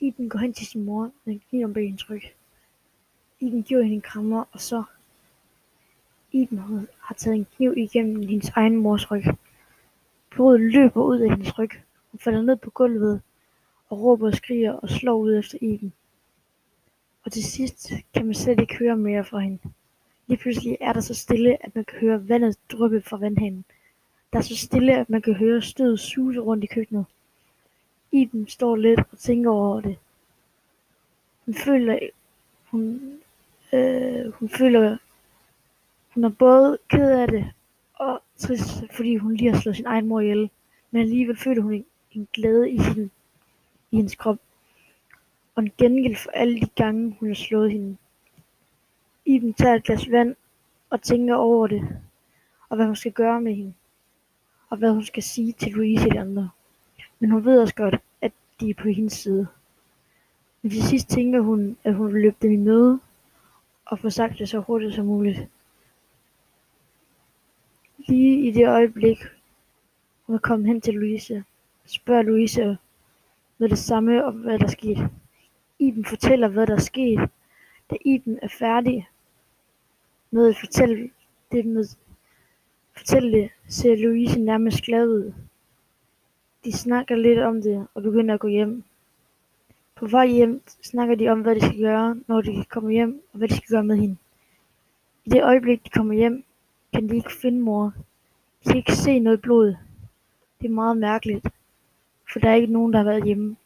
Iben går hen til sin mor men giver ham begge en tryk. Iben giver hende en krammer, og så Iben har taget en kniv igennem hendes egen mors ryg. Blodet løber ud af hendes ryg. Hun falder ned på gulvet og råber og skriger og slår ud efter Iben. Og til sidst kan man slet ikke høre mere fra hende. Lige pludselig er der så stille, at man kan høre vandet dryppe fra vandhanen. Der er så stille, at man kan høre stødet suse rundt i køkkenet. Iben står lidt og tænker over det. Hun føler, hun, øh, hun føler, hun er både ked af det og trist, fordi hun lige har slået sin egen mor ihjel. Men alligevel føler hun en, en glæde i, sin, i hendes krop. Og en gengæld for alle de gange, hun har slået hende. Iben tager et glas vand og tænker over det, og hvad hun skal gøre med hende, og hvad hun skal sige til Louise og de andre. Men hun ved også godt, at de er på hendes side. Men til sidst tænker hun, at hun vil løbe dem i møde og få sagt det så hurtigt som muligt. Lige i det øjeblik, hun er kommet hen til Louise, spørger Louise med det samme om, hvad der skete. Iben fortæller, hvad der er sket. Da Iben er færdig med at fortælle det, med, fortælle det ser Louise nærmest glad ud. De snakker lidt om det og begynder at gå hjem. På vej hjem snakker de om, hvad de skal gøre, når de kommer hjem, og hvad de skal gøre med hende. I det øjeblik, de kommer hjem, kan de ikke finde mor. De kan ikke se noget blod. Det er meget mærkeligt, for der er ikke nogen, der har været hjemme.